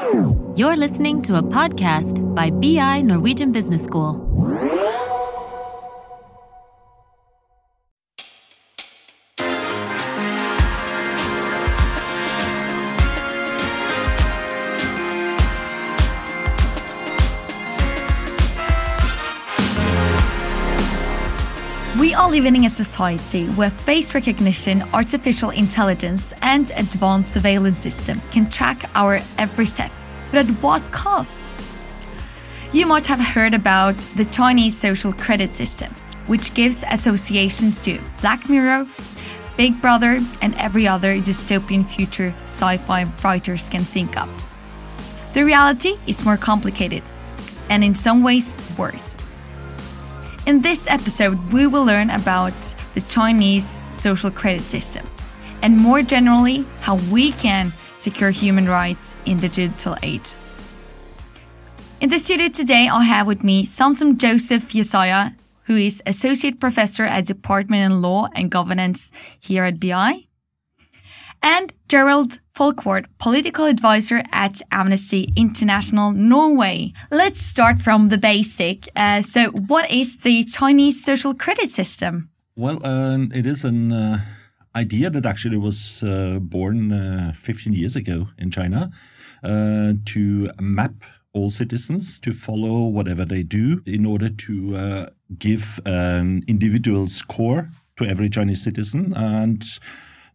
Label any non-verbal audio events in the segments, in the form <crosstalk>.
You're listening to a podcast by BI Norwegian Business School. Living in a society where face recognition, artificial intelligence, and advanced surveillance system can track our every step. But at what cost? You might have heard about the Chinese social credit system, which gives associations to Black Mirror, Big Brother, and every other dystopian future sci fi writers can think of. The reality is more complicated, and in some ways, worse. In this episode, we will learn about the Chinese social credit system and more generally, how we can secure human rights in the digital age. In the studio today, I have with me Samson Joseph Esayas, who is Associate Professor at the Department in Law and Governance here at BI, and Gerald Folkvord, Political Advisor at Amnesty International Norway. Let's start from the basic. Uh, so, what is the Chinese social credit system? Well, uh, it is an uh, idea that actually was uh, born uh, 15 years ago in China uh, to map all citizens to follow whatever they do in order to give an individual score to every Chinese citizen and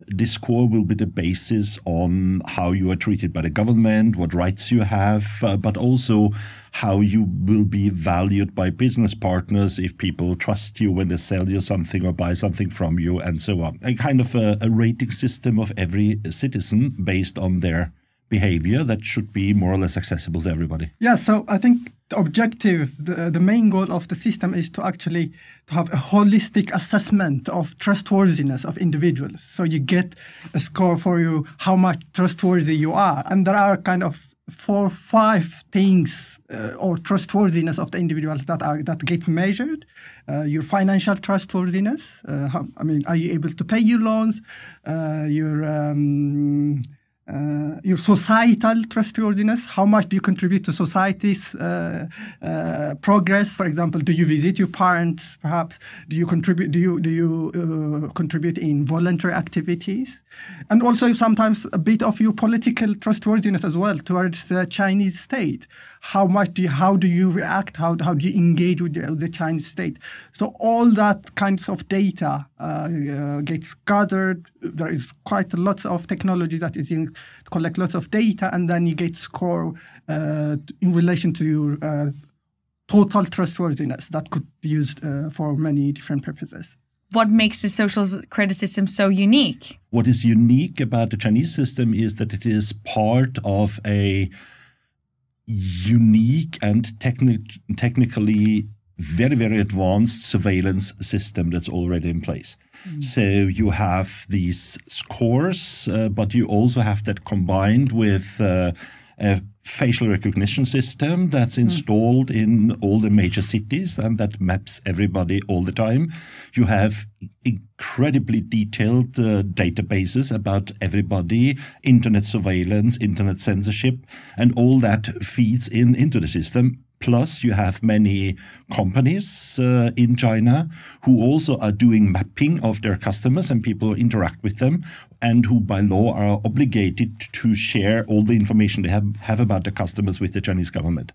this score will be the basis on how you are treated by the government, what rights you have, uh, but also how you will be valued by business partners if people trust you when they sell you something or buy something from you, and so on. A kind of a, a rating system of every citizen based on their behavior that should be more or less accessible to everybody. Yeah, so I think the objective, the, the main goal of the system is to actually to have a holistic assessment of trustworthiness of individuals. So you get a score for you how much trustworthy you are, and there are kind of four, five things uh, or trustworthiness of the individuals that are that get measured. Uh, your financial trustworthiness. Uh, how, I mean, are you able to pay your loans? Uh, your um, uh, your societal trustworthiness. How much do you contribute to society's uh, uh, progress? For example, do you visit your parents? Perhaps do you contribute? Do you do you uh, contribute in voluntary activities? And also sometimes a bit of your political trustworthiness as well towards the Chinese state. How much do you, how do you react? How how do you engage with the, the Chinese state? So all that kinds of data uh, uh, gets gathered. There is quite a lot of technology that is in collect lots of data, and then you get score uh, in relation to your uh, total trustworthiness that could be used uh, for many different purposes. What makes the social credit system so unique? What is unique about the Chinese system is that it is part of a unique and techni- technically very, very advanced surveillance system that's already in place. Mm. So you have these scores, uh, but you also have that combined with uh, a facial recognition system that's hmm. installed mm. in all the major cities and that maps everybody all the time. You have incredibly detailed uh, databases about everybody, internet surveillance, internet censorship, and all that feeds in into the system Plus, you have many companies uh, in China who also are doing mapping of their customers and people who interact with them, and who by law are obligated to share all the information they have, have about their customers with the Chinese government.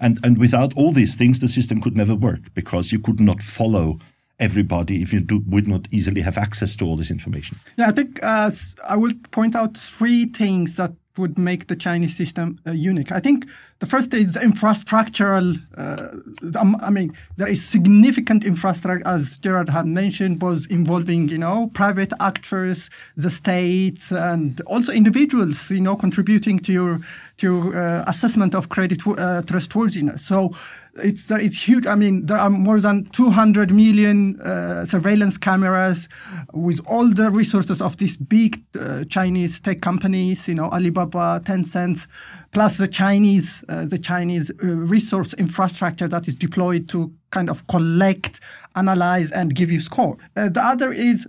And, and without all these things, the system could never work because you could not follow everybody if you do, would not easily have access to all this information. Yeah, I think uh, I will point out three things that would make the Chinese system uh, unique. I think the first is infrastructural. Uh, um, I mean, there is significant infrastructure, as Gerald had mentioned, was involving you know private actors, the states, and also individuals. You know, contributing to your to uh, assessment of credit uh, trustworthiness. So it's is huge. I mean, there are more than 200 million uh, surveillance cameras with all the resources of these big uh, Chinese tech companies. You know, Alibaba, Tencent, plus the Chinese uh, the Chinese uh, resource infrastructure that is deployed to kind of collect, analyze, and give you score. The other is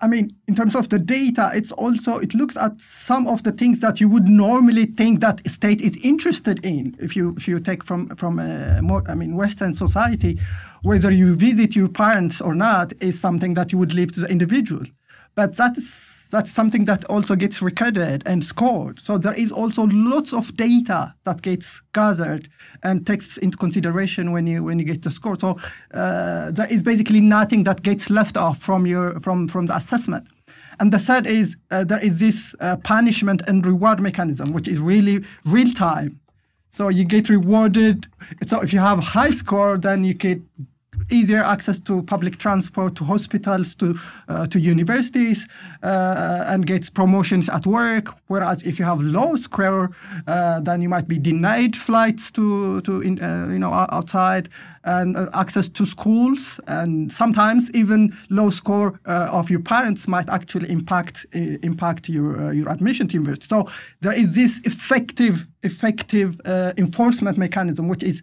I mean, in terms of the data, it's also it looks at some of the things that you would normally think that state is interested in. If you if you take from from a more, I mean, Western society, whether you visit your parents or not is something that you would leave to the individual. But that's that's something that also gets recorded and scored. So there is also lots of data that gets gathered and takes into consideration when you when you get the score. So uh, there is basically nothing that gets left off from your from from the assessment. And the third is uh, there is this uh, punishment and reward mechanism, which is really real time. So you get rewarded. So if you have high score, then you get easier access to public transport, to hospitals, to uh, to universities, uh, and gets promotions at work. Whereas if you have low score, uh, then you might be denied flights to to in, uh, you know outside and uh, access to schools, and sometimes even low score uh, of your parents might actually impact impact your your admission to university. So there is this effective effective enforcement mechanism, which is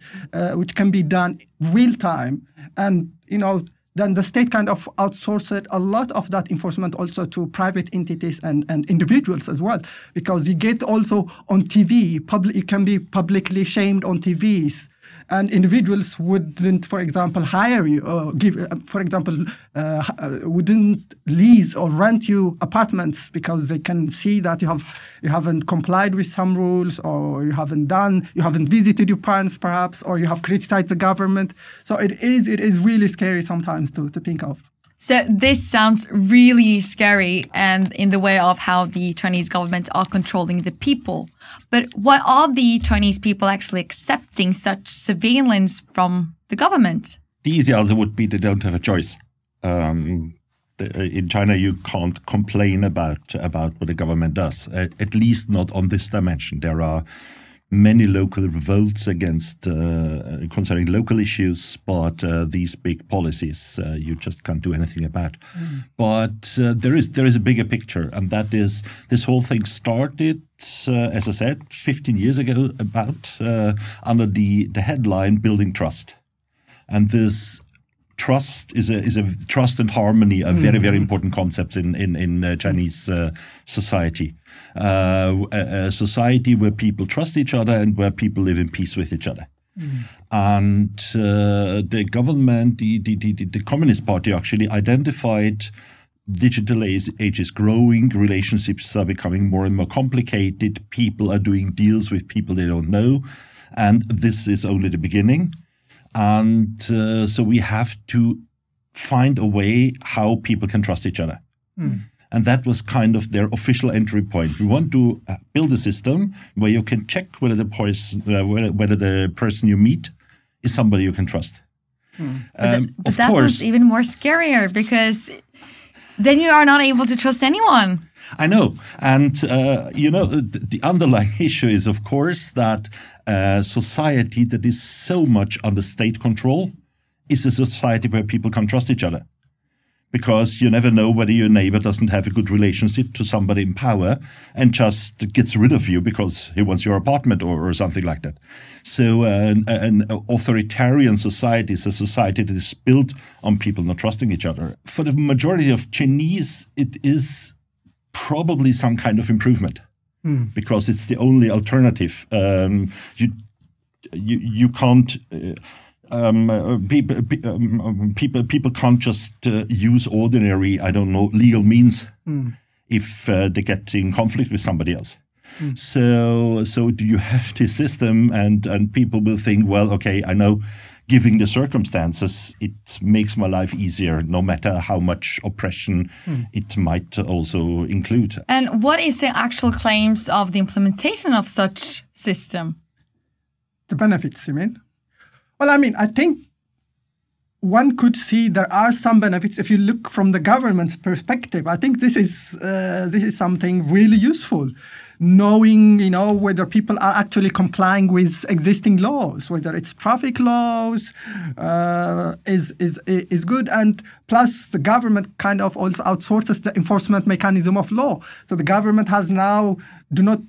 which can be done real time and, you know, then the state kind of outsourced a lot of that enforcement also to private entities and, and individuals as well, because you get also on TV, public, you can be publicly shamed on TVs and individuals wouldn't, for example, hire you or give, uh, for example, uh, uh, wouldn't lease or rent you apartments because they can see that you have you haven't complied with some rules or you haven't done, you haven't visited your parents perhaps, or you have criticized the government. So it is it is really scary sometimes to, to think of. So this sounds really scary and in the way of how the Chinese government are controlling the people. But why are the Chinese people actually accepting such surveillance from the government? The easy answer would be they don't have a choice. Um, in China, you can't complain about about what the government does. At least not on this dimension. There are many local revolts against uh, concerning local issues, but uh, these big policies uh, you just can't do anything about. Mm. But uh, there is there is a bigger picture, and that is this whole thing started, uh, as I said, 15 years ago, about uh, under the the headline "Building Trust," and this trust is a is a trust and harmony are very very mm. important concepts in in in uh, Chinese uh, society. Uh, a, a, society where people trust each other and where people live in peace with each other. Mm. And uh, the government, the, the, the the Communist Party, actually identified digital age is growing, relationships are becoming more and more complicated, people are doing deals with people they don't know, and this is only the beginning. And uh, so we have to find a way how people can trust each other. Mm. And that was kind of their official entry point. We want to uh, build a system where you can check whether the person, uh, whether, whether, the person you meet is somebody you can trust. Hmm. But, um, but that course, sounds even more scarier because then you are not able to trust anyone. I know. And, uh, you know, the, underlying <laughs> issue is, of course, that a society that is so much under state control is a society where people can't trust each other. Because you never know whether your neighbor doesn't have a good relationship to somebody in power and just gets rid of you because he wants your apartment or, or something like that. So, uh, an, an authoritarian society is a society that is built on people not trusting each other. For the majority of Chinese, it is probably some kind of improvement mm. because it's the only alternative. Um, you, you you can't. Uh, um, uh, people, um, people people can't just uh, use ordinary I don't know legal means mm. if uh, they get in conflict with somebody else. Mm. So so do you have this system and and people will think well okay I know given the circumstances, it makes my life easier, no matter how much oppression mm. it might also include. And what is the actual claims of the implementation of such system? The benefits, you mean? Well, I mean, I think one could see there are some benefits if you look from the government's perspective. I think this is uh, this is something really useful knowing, you know, whether people are actually complying with existing laws, whether it's traffic laws, uh, is is is good. And plus, the government kind of also outsources the enforcement mechanism of law. So the government has now do not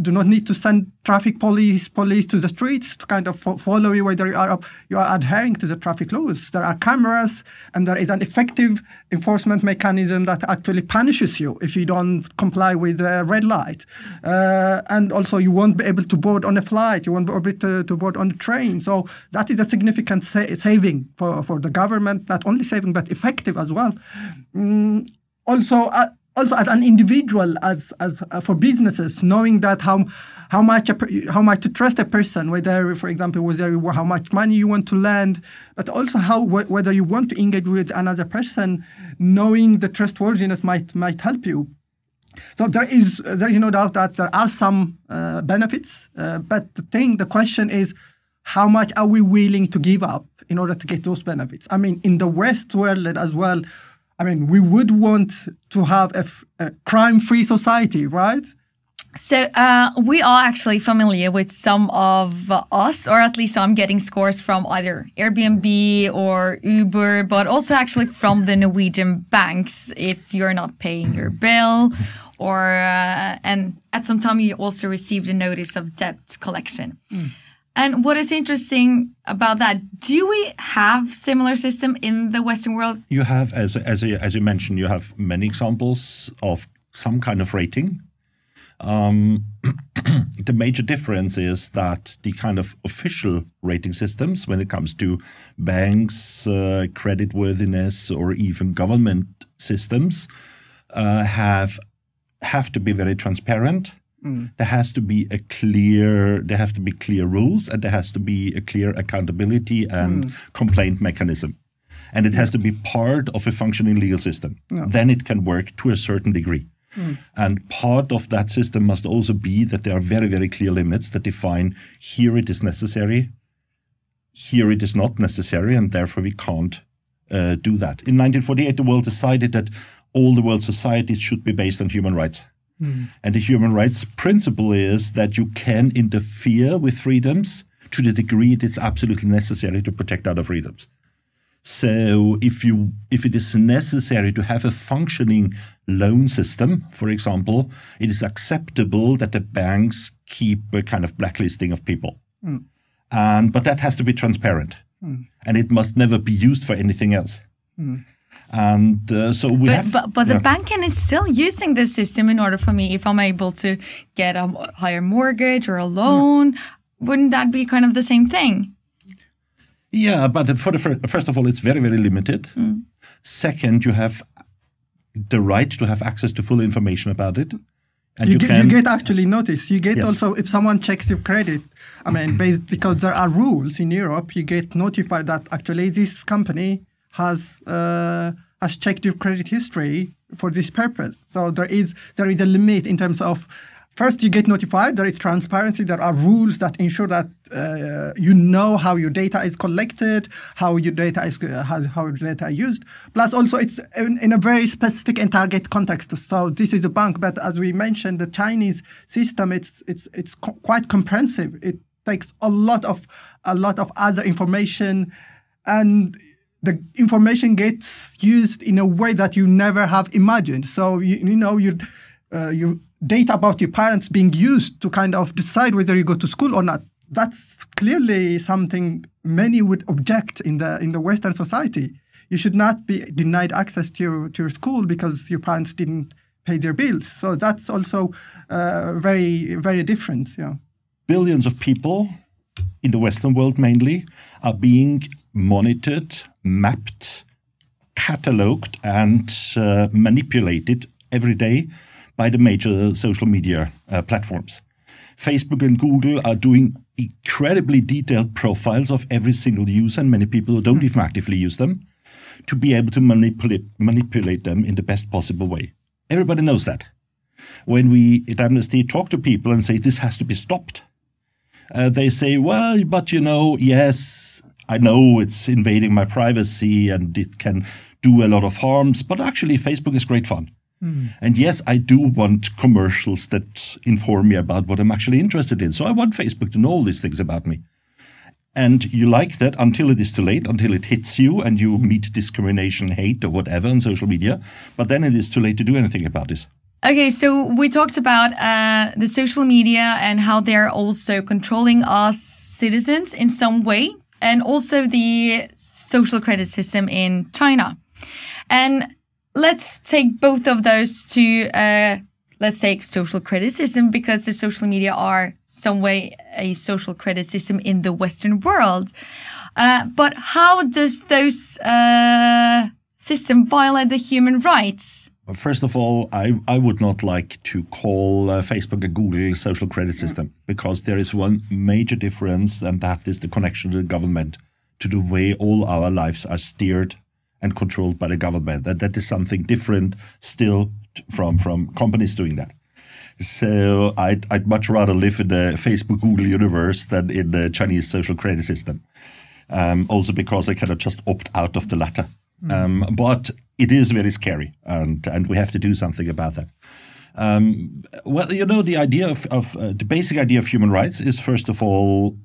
do not need to send traffic police police to the streets to kind of fo- follow you whether you are you are adhering to the traffic laws. There are cameras, and there is an effective enforcement mechanism that actually punishes you if you don't comply with the red light. Uh, and also, you won't be able to board on a flight. You won't be able to, to board on a train. So that is a significant sa- saving for for the government. Not only saving but effective as well. Mm, also. Uh, also as an individual, as as uh, for businesses, knowing that how how much a, how much to trust a person, whether, for example, whether how much money you want to lend, but also how wh- whether you want to engage with another person, knowing the trustworthiness might might help you. So there is there is no doubt that there are some uh, benefits, uh, but the thing, the question is, how much are we willing to give up in order to get those benefits? I mean, in the West world as well I mean, we would want to have a, a crime-free society, right? So uh, we are actually familiar with some of us, or at least I'm getting scores from either Airbnb or Uber, but also actually from the Norwegian banks if you're not paying your bill, or uh, and at some time you also received a notice of debt collection. Mm. And what is interesting about that? Do we have similar system in the Western world? You have, as as as you mentioned, you have many examples of some kind of rating. Um, <clears throat> the major difference is that the kind of official rating systems, when it comes to banks, uh, credit worthiness, or even government systems, uh, have have to be very transparent Mm. There has to be a clear, there have to be clear rules, and there has to be a clear accountability and mm. complaint mechanism, and it has to be part of a functioning legal system. Then it can work to a certain degree. Mm. And part of that system must also be that there are very, very clear limits that define here it is necessary, here it is not necessary, and therefore we can't uh, do that. In 1948, the world decided that all the world societies should be based on human rights. Mm. And the human rights principle is that you can interfere with freedoms to the degree it is absolutely necessary to protect other freedoms. So if you if it is necessary to have a functioning loan system, for example, it is acceptable that the banks keep a kind of blacklisting of people. Mm. And but that has to be transparent. Mm. And it must never be used for anything else. Mm. And uh, so we but, have, but, but yeah. the bank is still using this system in order for me, if I'm able to get a higher mortgage or a loan, yeah. wouldn't that be kind of the same thing? Yeah, but for the first, first of all, it's very, very limited. Mm. Second, you have the right to have access to full information about it. And you, you, get, can, you get actually notice. You get yes. also if someone checks your credit. I mean, based because there are rules in Europe, you get notified that actually this company has uh, has checked your credit history for this purpose. So there is there is a limit in terms of first you get notified. There is transparency. There are rules that ensure that uh, you know how your data is collected, how your data is uh, how, your data is used. Plus, also it's in, in, a very specific and target context. So this is a bank, but as we mentioned, the Chinese system it's it's it's co- quite comprehensive. It takes a lot of a lot of other information and the information gets used in a way that you never have imagined. So you, you know your uh, your data about your parents being used to kind of decide whether you go to school or not. That's clearly something many would object in the in the Western society. You should not be denied access to your to your school because your parents didn't pay their bills. So that's also uh, very very different. Yeah. Billions of people in the Western world mainly are being monitored mapped, cataloged, and uh, manipulated every day by the major social media uh, platforms. Facebook and Google are doing incredibly detailed profiles of every single user and many people who don't even actively use them to be able to manipulate, manipulate them in the best possible way. Everybody knows that. When we at Amnesty talk to people and say this has to be stopped, uh, they say, well, but you know, yes, I know it's invading my privacy and it can do a lot of harms, but actually, Facebook is great fun. Mm. And yes, I do want commercials that inform me about what I'm actually interested in. So I want Facebook to know all these things about me. And you like that until it is too late, until it hits you and you meet discrimination, hate, or whatever on social media. But then it is too late to do anything about this. Okay, so we talked about uh, the social media and how they're also controlling us citizens in some way, and also the social credit system in China. And let's take both of those to, uh, let's say, social credit system because the social media are some way a social credit system in the Western world. Uh, but how does those uh, system violate the human rights? First of all, I, I would not like to call uh, Facebook and Google social credit system because there is one major difference, and that is the connection to the government, to the way all our lives are steered and controlled by the government. That that is something different still from from companies doing that. So I'd I'd much rather live in the Facebook Google universe than in the Chinese social credit system. Um, also because I cannot just opt out of the latter. Um, but it is very scary, and and we have to do something about that. Um, well, you know, the idea of, of uh, the basic idea of human rights is first of all,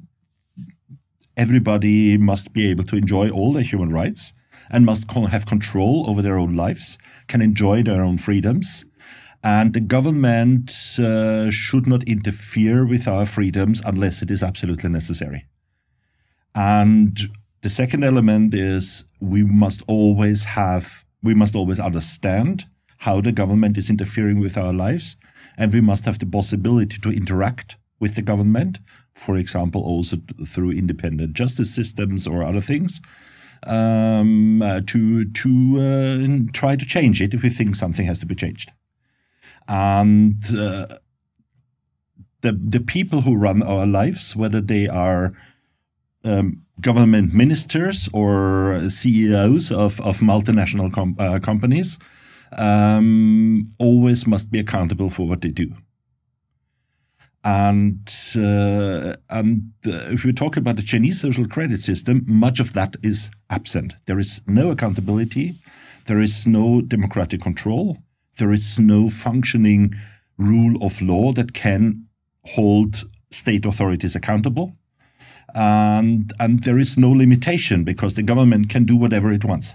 everybody must be able to enjoy all their human rights and must co- have control over their own lives, can enjoy their own freedoms, and the government uh, should not interfere with our freedoms unless it is absolutely necessary. And the second element is we must always have, we must always understand how the government is interfering with our lives. And we must have the possibility to interact with the government, for example, also through independent justice systems or other things, um, uh, to, to uh, try to change it if we think something has to be changed. And uh, the, the people who run our lives, whether they are um, government ministers or CEOs of, of multinational com uh, companies um, always must be accountable for what they do. And uh, and uh, if we talk about the Chinese social credit system, much of that is absent. There is no accountability, there is no democratic control, there is no functioning rule of law that can hold state authorities accountable and and there is no limitation because the government can do whatever it wants.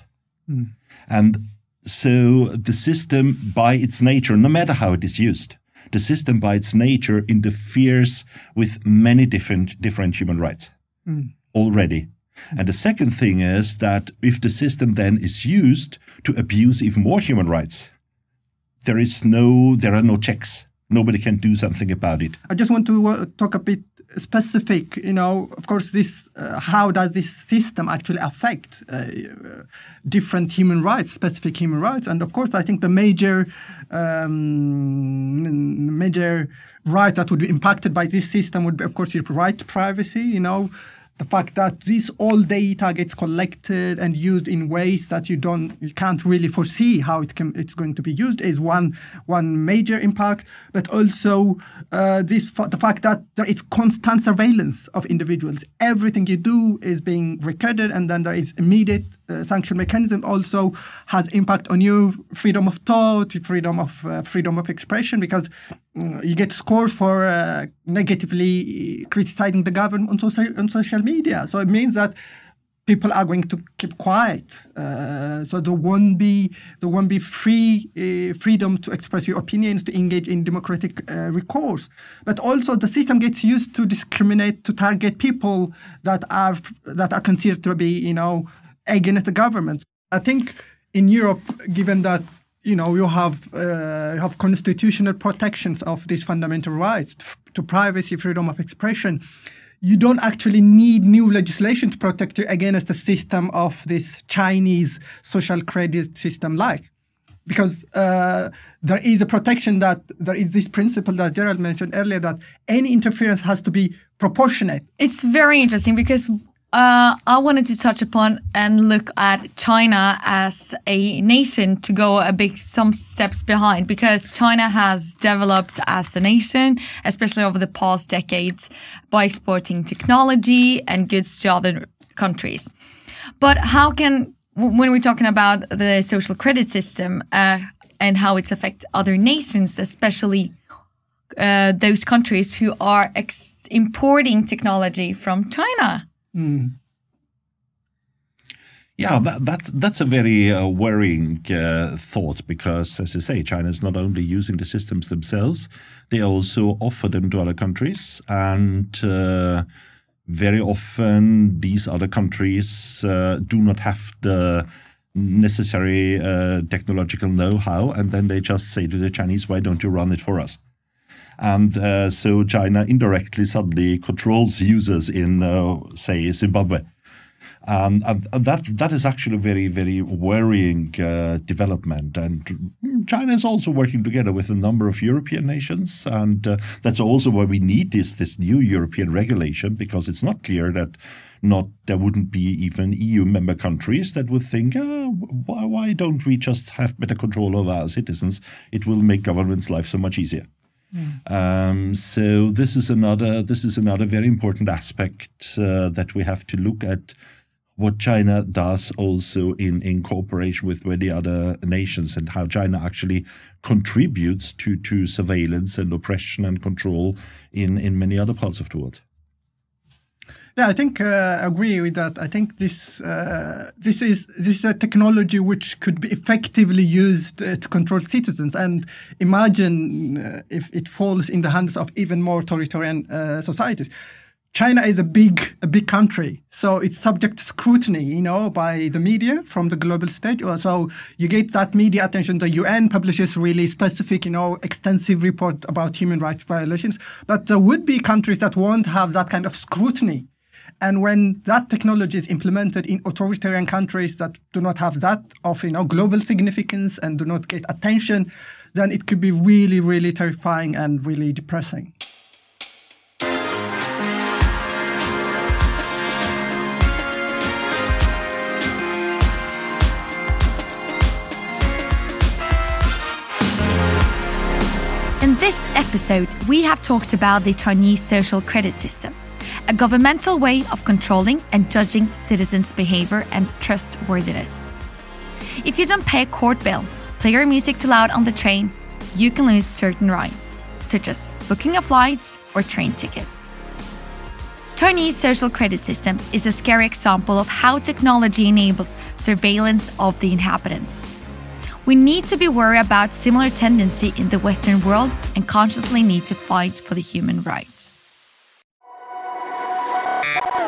Mm. And so the system by its nature, no matter how it is used, the system by its nature interferes with many different different human rights mm. already. And the second thing is that if the system then is used to abuse even more human rights, there is no there are no checks. Nobody can do something about it. I just want to uh, talk a bit specific, you know, of course, this uh, how does this system actually affect uh, different human rights, specific human rights? And of course, I think the major um, major right that would be impacted by this system would be, of course, your right to privacy. You know, the fact that this all data gets collected and used in ways that you don't you can't really foresee how it can it's going to be used is one one major impact. But also uh, this the fact that there is constant surveillance of individuals. Everything you do is being recorded and then there is immediate uh, sanction mechanism also has impact on your freedom of thought freedom of uh, freedom of expression because you get scores for uh, negatively criticizing the government on social on social media. So it means that people are going to keep quiet. Uh, so there won't be there won't be free uh, freedom to express your opinions, to engage in democratic uh, recourse. But also the system gets used to discriminate, to target people that are that are considered to be you know against the government. I think in Europe, given that you know you have uh, you have constitutional protections of these fundamental rights to privacy, freedom of expression. You don't actually need new legislation to protect you against the system of this Chinese social credit system, like because uh, there is a protection that there is this principle that Gerald mentioned earlier that any interference has to be proportionate. It's very interesting because uh, I wanted to touch upon and look at China as a nation to go a big some steps behind because China has developed as a nation, especially over the past decades, by exporting technology and goods to other countries. But how can, when we're talking about the social credit system uh, and how it's affect other nations, especially uh, those countries who are importing technology from China? Mm. Yeah, that, that's that's a very uh, worrying uh, thought because, as I say, China is not only using the systems themselves; they also offer them to other countries, and uh, very often these other countries uh, do not have the necessary uh, technological know-how, and then they just say to the Chinese, "Why don't you run it for us?" And uh, so China indirectly suddenly controls users in, say, Zimbabwe um, and that that is actually a very very worrying uh, development. And China is also working together with a number of European nations, and uh, that's also why we need this this new European regulation because it's not clear that not there wouldn't be even EU member countries that would think, oh, why, why don't we just have better control over our citizens? It will make government's life so much easier. Mm. Um, so this is another this is another very important aspect uh, that we have to look at what China does also in, in cooperation with many other nations and how China actually contributes to, to surveillance and oppression and control in, in many other parts of the world. Yeah, I think uh, I agree with that. I think this uh, this is this is a technology which could be effectively used uh, to control citizens. And imagine uh, if it falls in the hands of even more authoritarian uh, societies. China is a big, a big country, so it's subject to scrutiny, you know, by the media from the global stage. So you get that media attention. The UN publishes really specific, you know, extensive report about human rights violations. But there would be countries that won't have that kind of scrutiny. And when that technology is implemented in authoritarian countries that do not have that of, you know, global significance and do not get attention, then it could be really, really terrifying and really depressing. In this episode, we have talked about the Chinese social credit system, a governmental way of controlling and judging citizens' behavior and trustworthiness. If you don't pay a court bill, play your music too loud on the train, you can lose certain rights, such as booking a flight or train ticket. Chinese social credit system is a scary example of how technology enables surveillance of the inhabitants we need to be worried about similar tendency in the Western world and consciously need to fight for the human rights.